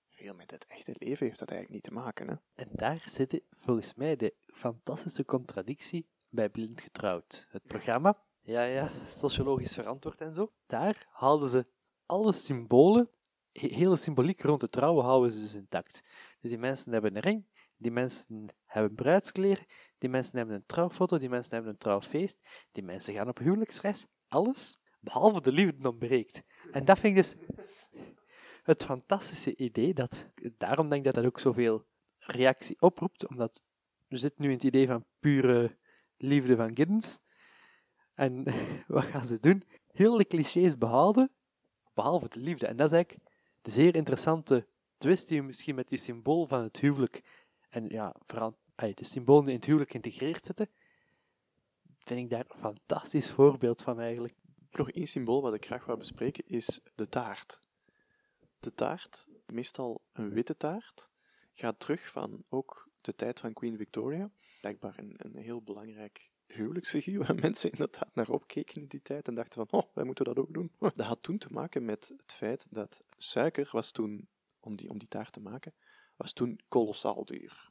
Veel met het echte leven heeft dat eigenlijk niet te maken. Hè? En daar zit volgens mij de fantastische contradictie bij Blind Getrouwd. Het programma, ja, ja, sociologisch verantwoord en zo. Daar haalden ze alle symbolen, hele symboliek rond de trouwen houden ze dus intact. Dus die mensen hebben een ring, die mensen hebben bruidskleren, die mensen hebben een trouwfoto, die mensen hebben een trouwfeest, die mensen gaan op huwelijksreis. Alles, behalve de liefde ontbreekt. En dat vind ik dus het fantastische idee, dat, daarom denk ik dat dat ook zoveel reactie oproept, omdat we zitten nu in het idee van pure liefde van Giddens. En wat gaan ze doen? Heel de clichés behouden, behalve de liefde. En dat is eigenlijk de zeer interessante twist die misschien met die symbool van het huwelijk en ja, vooral de symbolen die in het huwelijk geïntegreerd zitten, vind ik daar een fantastisch voorbeeld van eigenlijk. Nog één symbool wat ik graag wil bespreken is de taart. De taart, meestal een witte taart, gaat terug van ook de tijd van Queen Victoria. Blijkbaar een, een heel belangrijk huwelijksfiguur waar mensen inderdaad naar opkeken in die tijd en dachten van, oh, wij moeten dat ook doen. Dat had toen te maken met het feit dat suiker was toen, om die, om die taart te maken, was toen kolossaal duur.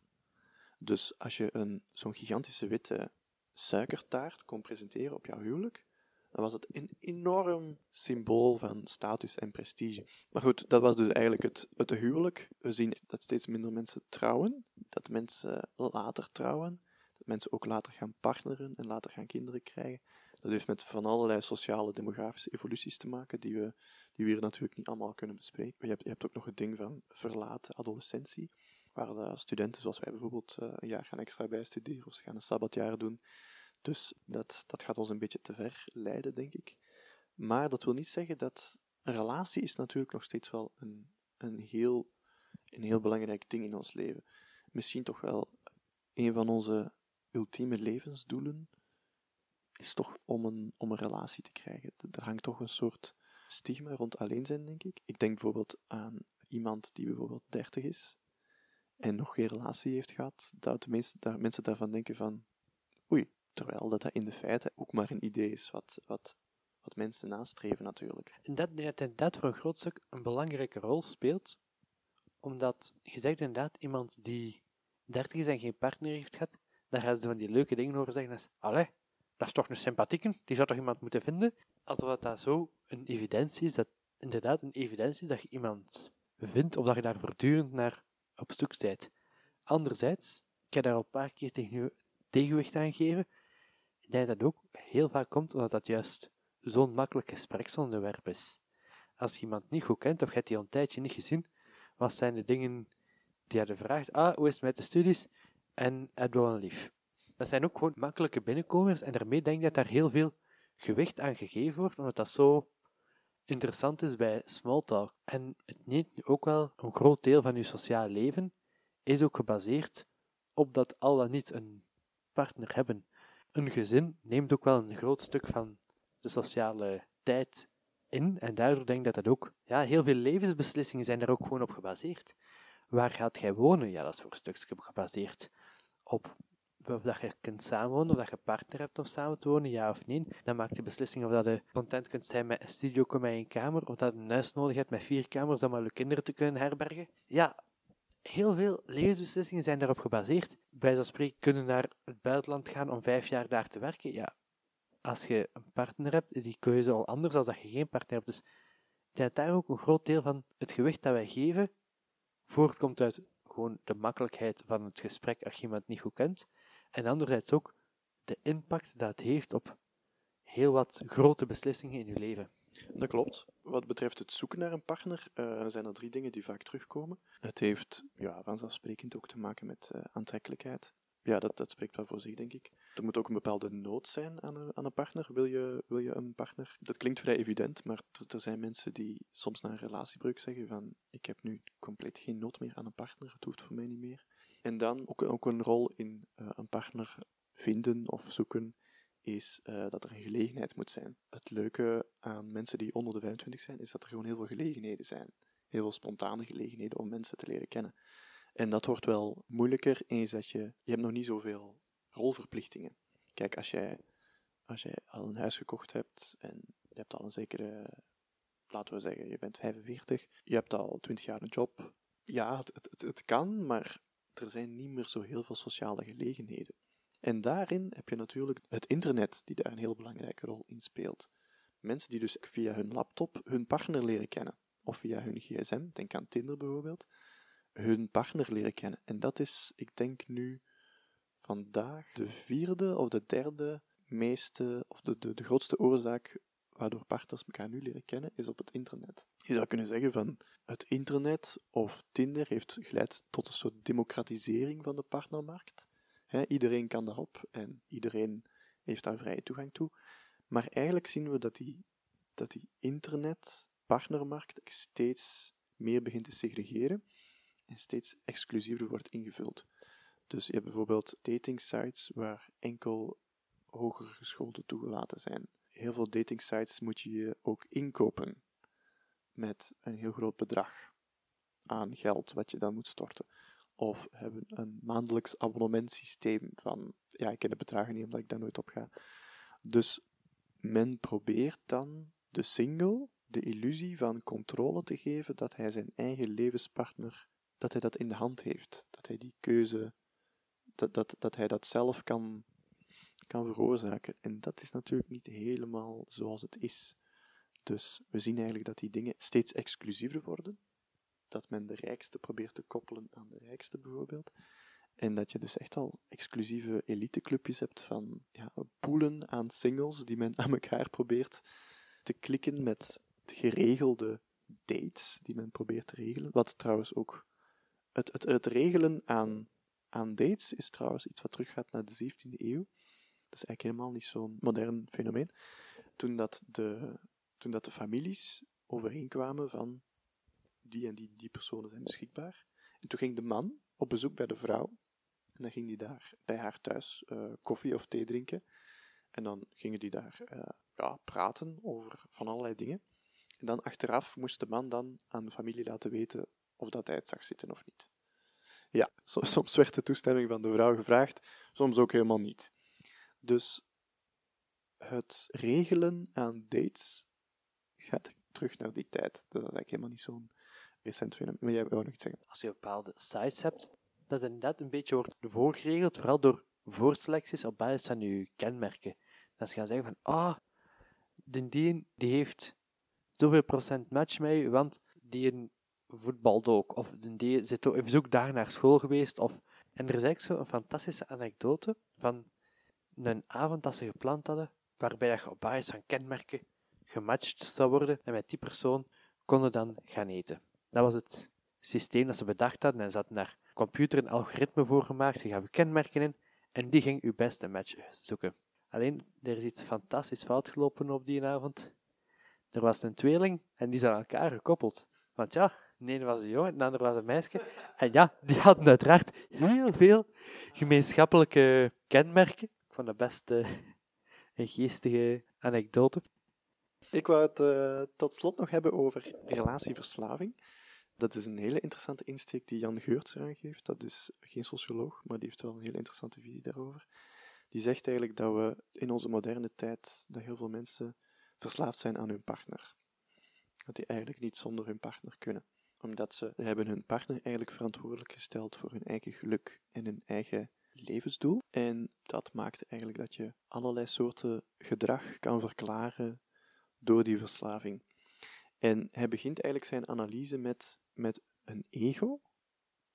Dus als je een, zo'n gigantische witte suikertaart kon presenteren op jouw huwelijk, dan was het een enorm symbool van status en prestige. Maar goed, dat was dus eigenlijk het, het huwelijk. We zien dat steeds minder mensen trouwen, dat mensen later trouwen, dat mensen ook later gaan partneren en later gaan kinderen krijgen. Dat heeft met van allerlei sociale, demografische evoluties te maken, die we, die we hier natuurlijk niet allemaal kunnen bespreken. Je hebt, je hebt ook nog het ding van verlaten adolescentie, waar de studenten zoals wij bijvoorbeeld eh, een jaar gaan extra bijstuderen of ze gaan een sabbatjaar doen. Dus dat, dat gaat ons een beetje te ver leiden, denk ik. Maar dat wil niet zeggen dat een relatie is natuurlijk nog steeds wel een, een, heel, een heel belangrijk ding in ons leven. Misschien toch wel een van onze ultieme levensdoelen is toch om een, om een relatie te krijgen. Er hangt toch een soort stigma rond alleen zijn, denk ik. Ik denk bijvoorbeeld aan iemand die bijvoorbeeld 30 is en nog geen relatie heeft gehad, dat de mensen, mensen daarvan denken van oei, terwijl dat, dat in de feite ook maar een idee is wat, wat, wat mensen nastreven natuurlijk. En dat inderdaad voor een groot stuk een belangrijke rol speelt, omdat je zegt inderdaad iemand die 30 is en geen partner heeft gehad, dan gaan ze van die leuke dingen horen zeggen als, allee, dat is toch een sympathieke, die zou toch iemand moeten vinden? Alsof dat zo een evidentie is, dat inderdaad een evidentie is dat je iemand vindt, of dat je daar voortdurend naar op zoek bent. Anderzijds, ik heb daar al een paar keer tegen, tegenwicht aan gegeven, ik denk dat dat ook heel vaak komt omdat dat juist zo'n makkelijk gespreksonderwerp is. Als je iemand niet goed kent, of je hebt die al een tijdje niet gezien, wat zijn de dingen die je vraagt? Ah, hoe is het met de studies? En een lief. Dat zijn ook gewoon makkelijke binnenkomers en daarmee denk ik dat daar heel veel gewicht aan gegeven wordt, omdat dat zo interessant is bij smalltalk. En het neemt ook wel een groot deel van je sociaal leven, is ook gebaseerd op dat al dan niet een partner hebben. Een gezin neemt ook wel een groot stuk van de sociale tijd in, en daardoor denk ik dat dat ook, ja, heel veel levensbeslissingen zijn daar ook gewoon op gebaseerd. Waar gaat jij wonen? Ja, dat is voor een stukje gebaseerd op of dat je kunt samenwonen, of dat je partner hebt om samen te wonen, ja of nee. Dan maakt de beslissing of dat je content kunt zijn met een studio met een kamer, of dat je een huis nodig hebt met vier kamers om al je kinderen te kunnen herbergen. Ja, heel veel levensbeslissingen zijn daarop gebaseerd. Bij zo'n spreken kunnen naar het buitenland gaan om vijf jaar daar te werken. Ja, als je een partner hebt, is die keuze al anders dan dat je geen partner hebt. Dus ik dat daar ook een groot deel van het gewicht dat wij geven voortkomt uit gewoon de makkelijkheid van het gesprek als je iemand niet goed kent. En anderzijds ook de impact dat het heeft op heel wat grote beslissingen in je leven. Dat klopt. Wat betreft het zoeken naar een partner uh, zijn er drie dingen die vaak terugkomen. Het heeft ja, vanzelfsprekend ook te maken met uh, aantrekkelijkheid, ja, dat, dat spreekt wel voor zich, denk ik. Er moet ook een bepaalde nood zijn aan een, aan een partner. Wil je, wil je een partner? Dat klinkt vrij evident, maar er, zijn mensen die soms na een relatiebreuk zeggen van ik heb nu compleet geen nood meer aan een partner, het hoeft voor mij niet meer. En dan ook, ook een rol in uh, een partner vinden of zoeken is uh, dat er een gelegenheid moet zijn. Het leuke aan mensen die onder de 25 zijn, is dat er gewoon heel veel gelegenheden zijn. Heel veel spontane gelegenheden om mensen te leren kennen. En dat wordt wel moeilijker eens dat je, je hebt nog niet zoveel rolverplichtingen. Kijk, als jij, als jij al een huis gekocht hebt en je hebt al een zekere, laten we zeggen, je bent 45, je hebt al 20 jaar een job. Ja, het, het, het kan, maar er zijn niet meer zo heel veel sociale gelegenheden. En daarin heb je natuurlijk het internet, die daar een heel belangrijke rol in speelt. Mensen die dus via hun laptop hun partner leren kennen, of via hun gsm, denk aan Tinder bijvoorbeeld, hun partner leren kennen. En dat is, ik denk nu, vandaag de vierde of de derde meeste, of de, de, de grootste oorzaak waardoor partners elkaar nu leren kennen, is op het internet. Je zou kunnen zeggen van het internet of Tinder heeft geleid tot een soort democratisering van de partnermarkt. iedereen kan daarop en iedereen heeft daar vrije toegang toe. Maar eigenlijk zien we dat die, dat die internet-partnermarkt steeds meer begint te segregeren steeds exclusiever wordt ingevuld. Dus je hebt bijvoorbeeld dating sites waar enkel hoger geschoolden toegelaten zijn. Heel veel dating sites moet je je ook inkopen met een heel groot bedrag aan geld wat je dan moet storten. Of hebben een maandelijks abonnementsysteem van, ja, ik ken de bedragen niet omdat ik daar nooit op ga. Dus men probeert dan de single de illusie van controle te geven dat hij zijn eigen levenspartner dat hij dat in de hand heeft. Dat hij die keuze, dat, dat, dat hij dat zelf kan, kan veroorzaken. En dat is natuurlijk niet helemaal zoals het is. Dus we zien eigenlijk dat die dingen steeds exclusiever worden. Dat men de rijkste probeert te koppelen aan de rijkste bijvoorbeeld. En dat je dus echt al exclusieve eliteclubjes hebt van ja, poelen aan singles die men aan elkaar probeert te klikken met geregelde dates die men probeert te regelen. Wat trouwens ook het, het, het regelen aan, aan dates is trouwens iets wat teruggaat naar de 17e eeuw. Dat is eigenlijk helemaal niet zo'n modern fenomeen. Toen dat, de, toen dat de families overeenkwamen van die en die, die personen zijn beschikbaar. En toen ging de man op bezoek bij de vrouw. En dan ging die daar bij haar thuis uh, koffie of thee drinken. En dan gingen die daar uh, ja, praten over van allerlei dingen. En dan achteraf moest de man dan aan de familie laten weten of dat het zag zitten of niet. Ja, soms werd de toestemming van de vrouw gevraagd, soms ook helemaal niet. Dus het regelen aan dates gaat terug naar die tijd. Dat is eigenlijk helemaal niet zo'n recent fenomeen. Maar jij wou nog iets zeggen. Als je bepaalde sites hebt, dat inderdaad een beetje wordt voorgeregeld, vooral door voorselecties op basis van je kenmerken. Dat ze gaan zeggen van, ah, oh, die, die heeft zoveel procent match met je, want die voetbalt ook. Of die zit ook, is ook daar naar school geweest. Of... En er is eigenlijk zo een fantastische anekdote van een avond dat ze gepland hadden, waarbij je op basis van kenmerken gematcht zou worden en met die persoon konden dan gaan eten. Dat was het systeem dat ze bedacht hadden en ze hadden daar computer een algoritme voor gemaakt, je gaf kenmerken in en die ging uw beste match zoeken. Alleen, er is iets fantastisch fout gelopen op die avond. Er was een tweeling en die zijn aan elkaar gekoppeld. Want ja, ene was een jongen, de andere was een meisje. En ja, die hadden uiteraard heel veel gemeenschappelijke kenmerken. Ik vond dat best uh, een geestige anekdote. Ik wou het uh, tot slot nog hebben over relatieverslaving. Dat is een hele interessante insteek die Jan Geurts aangeeft. Dat is geen socioloog, maar die heeft wel een hele interessante visie daarover. Die zegt eigenlijk dat we in onze moderne tijd, dat heel veel mensen verslaafd zijn aan hun partner. Dat die eigenlijk niet zonder hun partner kunnen omdat ze hebben hun partner eigenlijk verantwoordelijk gesteld voor hun eigen geluk en hun eigen levensdoel. En dat maakt eigenlijk dat je allerlei soorten gedrag kan verklaren door die verslaving. En hij begint eigenlijk zijn analyse met, met een ego.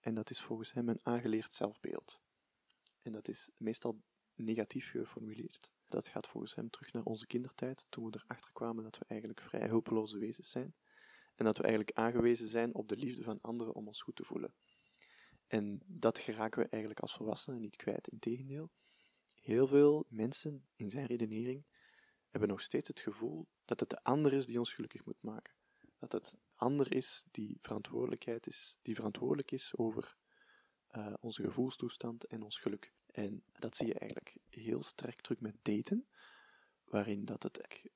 En dat is volgens hem een aangeleerd zelfbeeld. En dat is meestal negatief geformuleerd. Dat gaat volgens hem terug naar onze kindertijd, toen we erachter kwamen dat we eigenlijk vrij hulpeloze wezens zijn en dat we eigenlijk aangewezen zijn op de liefde van anderen om ons goed te voelen. En dat geraken we eigenlijk als volwassenen niet kwijt. Integendeel, heel veel mensen in zijn redenering hebben nog steeds het gevoel dat het de ander is die ons gelukkig moet maken. Dat het ander is die verantwoordelijkheid is, die verantwoordelijk is over uh, onze gevoelstoestand en ons geluk. En dat zie je eigenlijk heel sterk terug met daten, waarin dat het,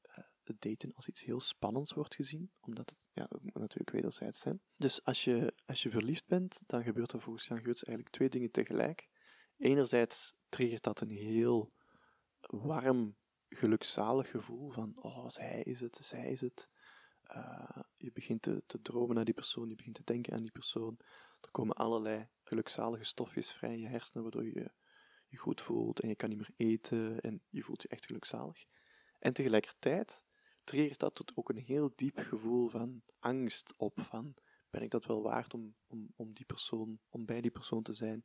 het daten als iets heel spannends wordt gezien, omdat het, ja, natuurlijk wederzijds zijn. Dus als je, als je verliefd bent, dan gebeurt er volgens Jan Geurts eigenlijk twee dingen tegelijk. Enerzijds triggert dat een heel warm, gelukzalig gevoel van, oh, zij is het, zij is het. Uh, je begint te, te dromen naar die persoon, je begint te denken aan die persoon. Er komen allerlei gelukzalige stofjes vrij in je hersenen, waardoor je je goed voelt en je kan niet meer eten en je voelt je echt gelukzalig. En tegelijkertijd triggert dat tot ook een heel diep gevoel van angst op, van ben ik dat wel waard om, om, om, die persoon, om bij die persoon te zijn.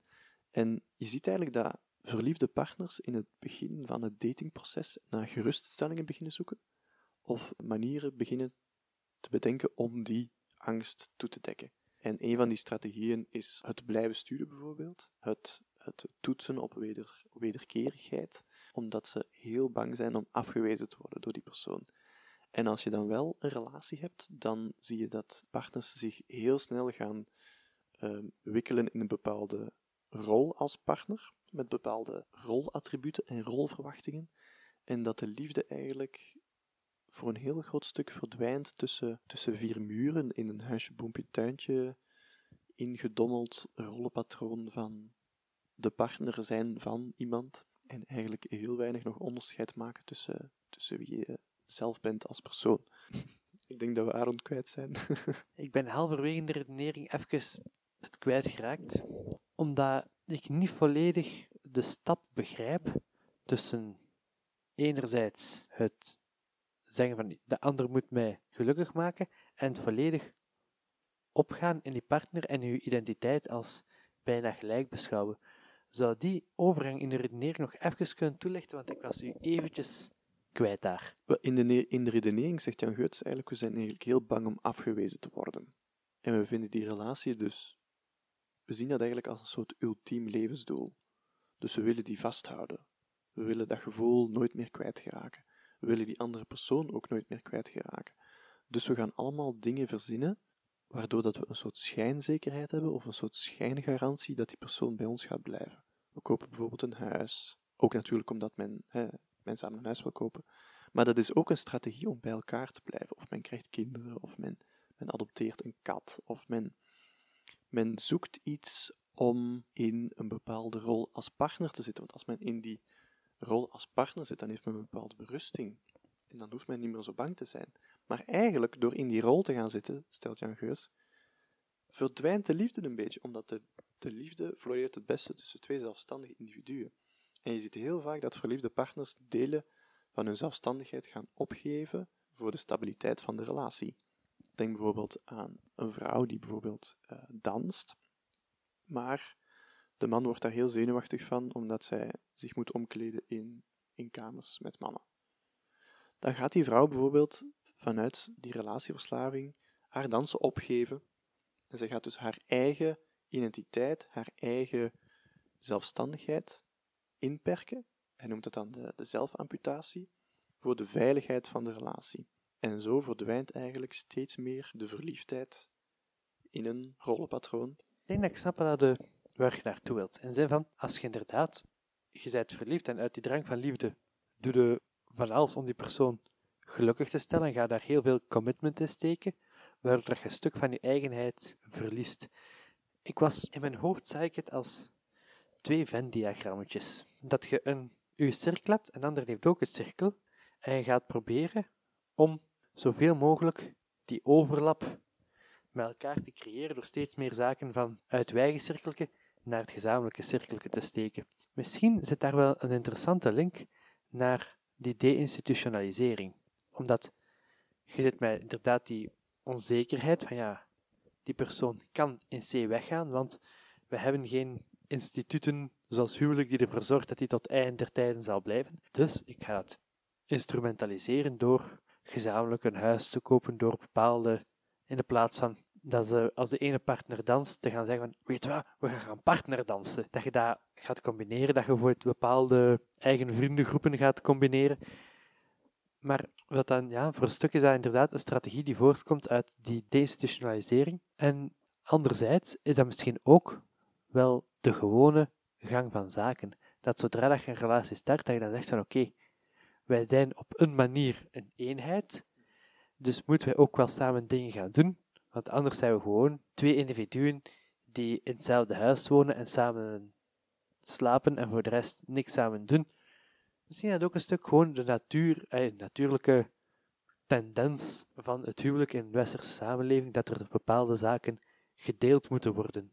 En je ziet eigenlijk dat verliefde partners in het begin van het datingproces naar geruststellingen beginnen zoeken, of manieren beginnen te bedenken om die angst toe te dekken. En een van die strategieën is het blijven sturen bijvoorbeeld, het, het toetsen op weder, wederkerigheid, omdat ze heel bang zijn om afgewezen te worden door die persoon. En als je dan wel een relatie hebt, dan zie je dat partners zich heel snel gaan uh, wikkelen in een bepaalde rol als partner, met bepaalde rolattributen en rolverwachtingen, en dat de liefde eigenlijk voor een heel groot stuk verdwijnt tussen, tussen vier muren in een huisje, boompje, tuintje, ingedommeld rollenpatroon van de partner zijn van iemand. En eigenlijk heel weinig nog onderscheid maken tussen, tussen wie je zelf bent als persoon. Ik denk dat we Aaron kwijt zijn. ik ben halverwege de redenering even het kwijtgeraakt, omdat ik niet volledig de stap begrijp tussen enerzijds het zeggen van de ander moet mij gelukkig maken en volledig opgaan in die partner en uw identiteit als bijna gelijk beschouwen. Zou die overgang in de redenering nog even kunnen toelichten, want ik was u eventjes kwijt daar. In de, in de redenering zegt Jan Geurts eigenlijk, we zijn eigenlijk heel bang om afgewezen te worden. En we vinden die relatie dus, we zien dat eigenlijk als een soort ultiem levensdoel. Dus we willen die vasthouden. We willen dat gevoel nooit meer kwijtgeraken. We willen die andere persoon ook nooit meer kwijtgeraken. Dus we gaan allemaal dingen verzinnen, waardoor dat we een soort schijnzekerheid hebben of een soort schijngarantie dat die persoon bij ons gaat blijven. We kopen bijvoorbeeld een huis. Ook natuurlijk omdat men, hè, men samen een huis wil kopen. Maar dat is ook een strategie om bij elkaar te blijven. Of men krijgt kinderen, of men, men adopteert een kat, of men, men zoekt iets om in een bepaalde rol als partner te zitten. Want als men in die rol als partner zit, dan heeft men een bepaalde berusting. En dan hoeft men niet meer zo bang te zijn. Maar eigenlijk, door in die rol te gaan zitten, stelt Jan Geus, verdwijnt de liefde een beetje, omdat de, de liefde floreert het beste tussen twee zelfstandige individuen. En je ziet heel vaak dat verliefde partners delen van hun zelfstandigheid gaan opgeven voor de stabiliteit van de relatie. Denk bijvoorbeeld aan een vrouw die bijvoorbeeld uh, danst, maar de man wordt daar heel zenuwachtig van, omdat zij zich moet omkleden in, in kamers met mannen. Dan gaat die vrouw bijvoorbeeld vanuit die relatieverslaving haar dansen opgeven. En zij gaat dus haar eigen identiteit, haar eigen zelfstandigheid inperken. Hij noemt het dan de, de zelfamputatie, voor de veiligheid van de relatie. En zo verdwijnt eigenlijk steeds meer de verliefdheid in een rollenpatroon. Ik denk dat ik snap dat de waar je naartoe wilt. En zijn van, als je inderdaad, je bent verliefd en uit die drang van liefde doe je van alles om die persoon gelukkig te stellen en ga daar heel veel commitment in steken, waardoor je een stuk van je eigenheid verliest. Ik was in mijn hoofd, zag ik het als twee Venn-diagrammetjes. Dat je een je cirkel hebt, en de ander heeft ook een cirkel, en je gaat proberen om zoveel mogelijk die overlap met elkaar te creëren door steeds meer zaken van uit eigen naar het gezamenlijke cirkeltje te steken. Misschien zit daar wel een interessante link naar die deinstitutionalisering. Omdat je zit met inderdaad die onzekerheid van ja, die persoon kan in C weggaan, want we hebben geen instituten zoals huwelijk die ervoor zorgt dat hij tot eind der tijden zal blijven. Dus ik ga het instrumentaliseren door gezamenlijk een huis te kopen, door bepaalde, in de plaats van dat ze als de ene partner danst, te gaan zeggen van, weet je wat, we gaan gaan partnerdansen. Dat je dat gaat combineren, dat je voor bepaalde eigen vriendengroepen gaat combineren. Maar wat dan, ja, voor een stuk is dat inderdaad een strategie die voortkomt uit die deinstitutionalisering. En anderzijds is dat misschien ook wel de gewone gang van zaken. Dat zodra je een relatie start, dat je dan zegt van oké, wij zijn op een manier een eenheid, dus moeten wij ook wel samen dingen gaan doen, want anders zijn we gewoon twee individuen die in hetzelfde huis wonen en samen slapen en voor de rest niks samen doen. Misschien dat ook een stuk gewoon de natuur, eh, natuurlijke tendens van het huwelijk in de westerse samenleving, dat er bepaalde zaken gedeeld moeten worden.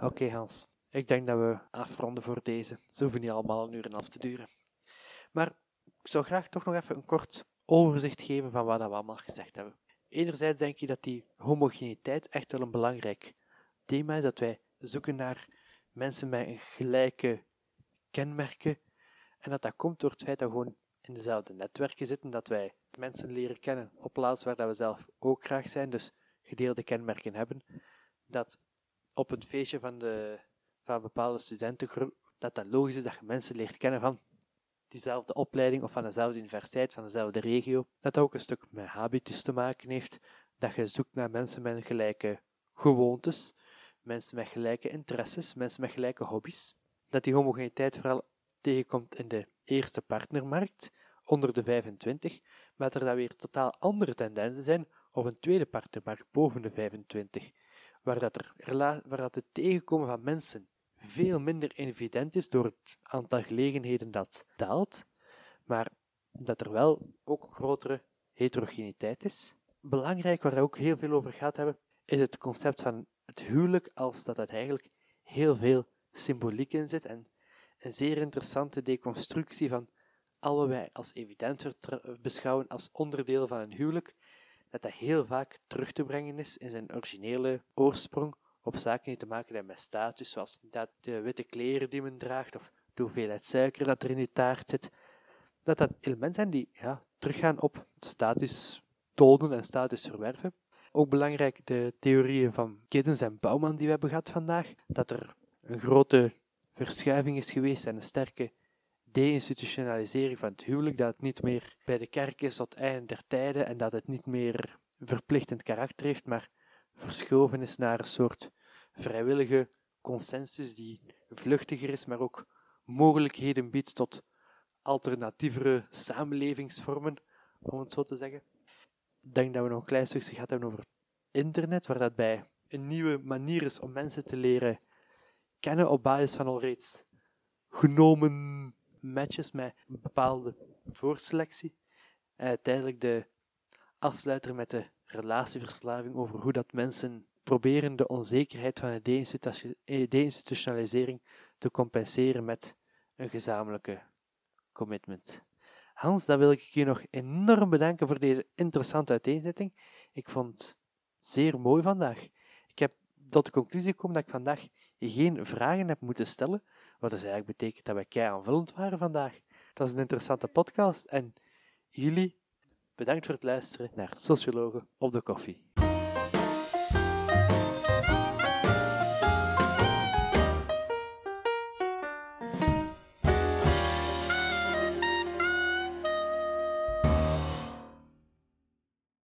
Oké Hans, ik denk dat we afronden voor deze. Ze hoeven niet allemaal een uur en half te duren. Maar ik zou graag toch nog even een kort overzicht geven van wat we allemaal gezegd hebben. Enerzijds denk ik dat die homogeniteit echt wel een belangrijk thema is, dat wij zoeken naar mensen met gelijke kenmerken en dat dat komt door het feit dat we gewoon in dezelfde netwerken zitten, dat wij mensen leren kennen op plaatsen waar we zelf ook graag zijn, dus gedeelde kenmerken hebben, dat op het feestje van, de, van bepaalde studentengroep, dat dat logisch is dat je mensen leert kennen van diezelfde opleiding of van dezelfde universiteit, van dezelfde regio, dat dat ook een stuk met habitus te maken heeft, dat je zoekt naar mensen met gelijke gewoontes, mensen met gelijke interesses, mensen met gelijke hobby's, dat die homogeniteit vooral tegenkomt in de eerste partnermarkt, onder de 25, maar dat er dan weer totaal andere tendensen zijn op een tweede partnermarkt, boven de 25, waar, dat er, waar dat het tegenkomen van mensen veel minder evident is door het aantal gelegenheden dat daalt, maar dat er wel ook grotere heterogeniteit is. Belangrijk, waar we ook heel veel over gaat hebben, is het concept van het huwelijk als dat het eigenlijk heel veel symboliek in zit en een zeer interessante deconstructie van al wat wij als evident beschouwen als onderdeel van een huwelijk, dat dat heel vaak terug te brengen is in zijn originele oorsprong op zaken die te maken hebben met status, zoals dat de witte kleren die men draagt, of de hoeveelheid suiker dat er in je taart zit, dat dat elementen zijn die ja, teruggaan op status tonen en status verwerven. Ook belangrijk de theorieën van Giddens en Bouwman die we hebben gehad vandaag, dat er een grote verschuiving is geweest en een sterke deinstitutionalisering van het huwelijk, dat het niet meer bij de kerk is tot einde der tijden en dat het niet meer verplichtend karakter heeft, maar verschoven is naar een soort vrijwillige consensus die vluchtiger is, maar ook mogelijkheden biedt tot alternatievere samenlevingsvormen, om het zo te zeggen. Ik denk dat we nog een klein stukje gehad hebben over internet, waar dat bij een nieuwe manier is om mensen te leren kennen op basis van al reeds genomen matches met een bepaalde voorselectie. En uiteindelijk de afsluiter met de relatieverslaving over hoe dat mensen proberen de onzekerheid van de eh, deinstitutionalisering te compenseren met een gezamenlijke commitment. Hans, dan wil ik je nog enorm bedanken voor deze interessante uiteenzetting. Ik vond het zeer mooi vandaag. Ik heb tot de conclusie gekomen dat ik vandaag geen vragen heb moeten stellen, wat dus eigenlijk betekent dat wij kei aanvullend waren vandaag. Dat is een interessante podcast en jullie bedankt voor het luisteren naar Sociologen op de koffie.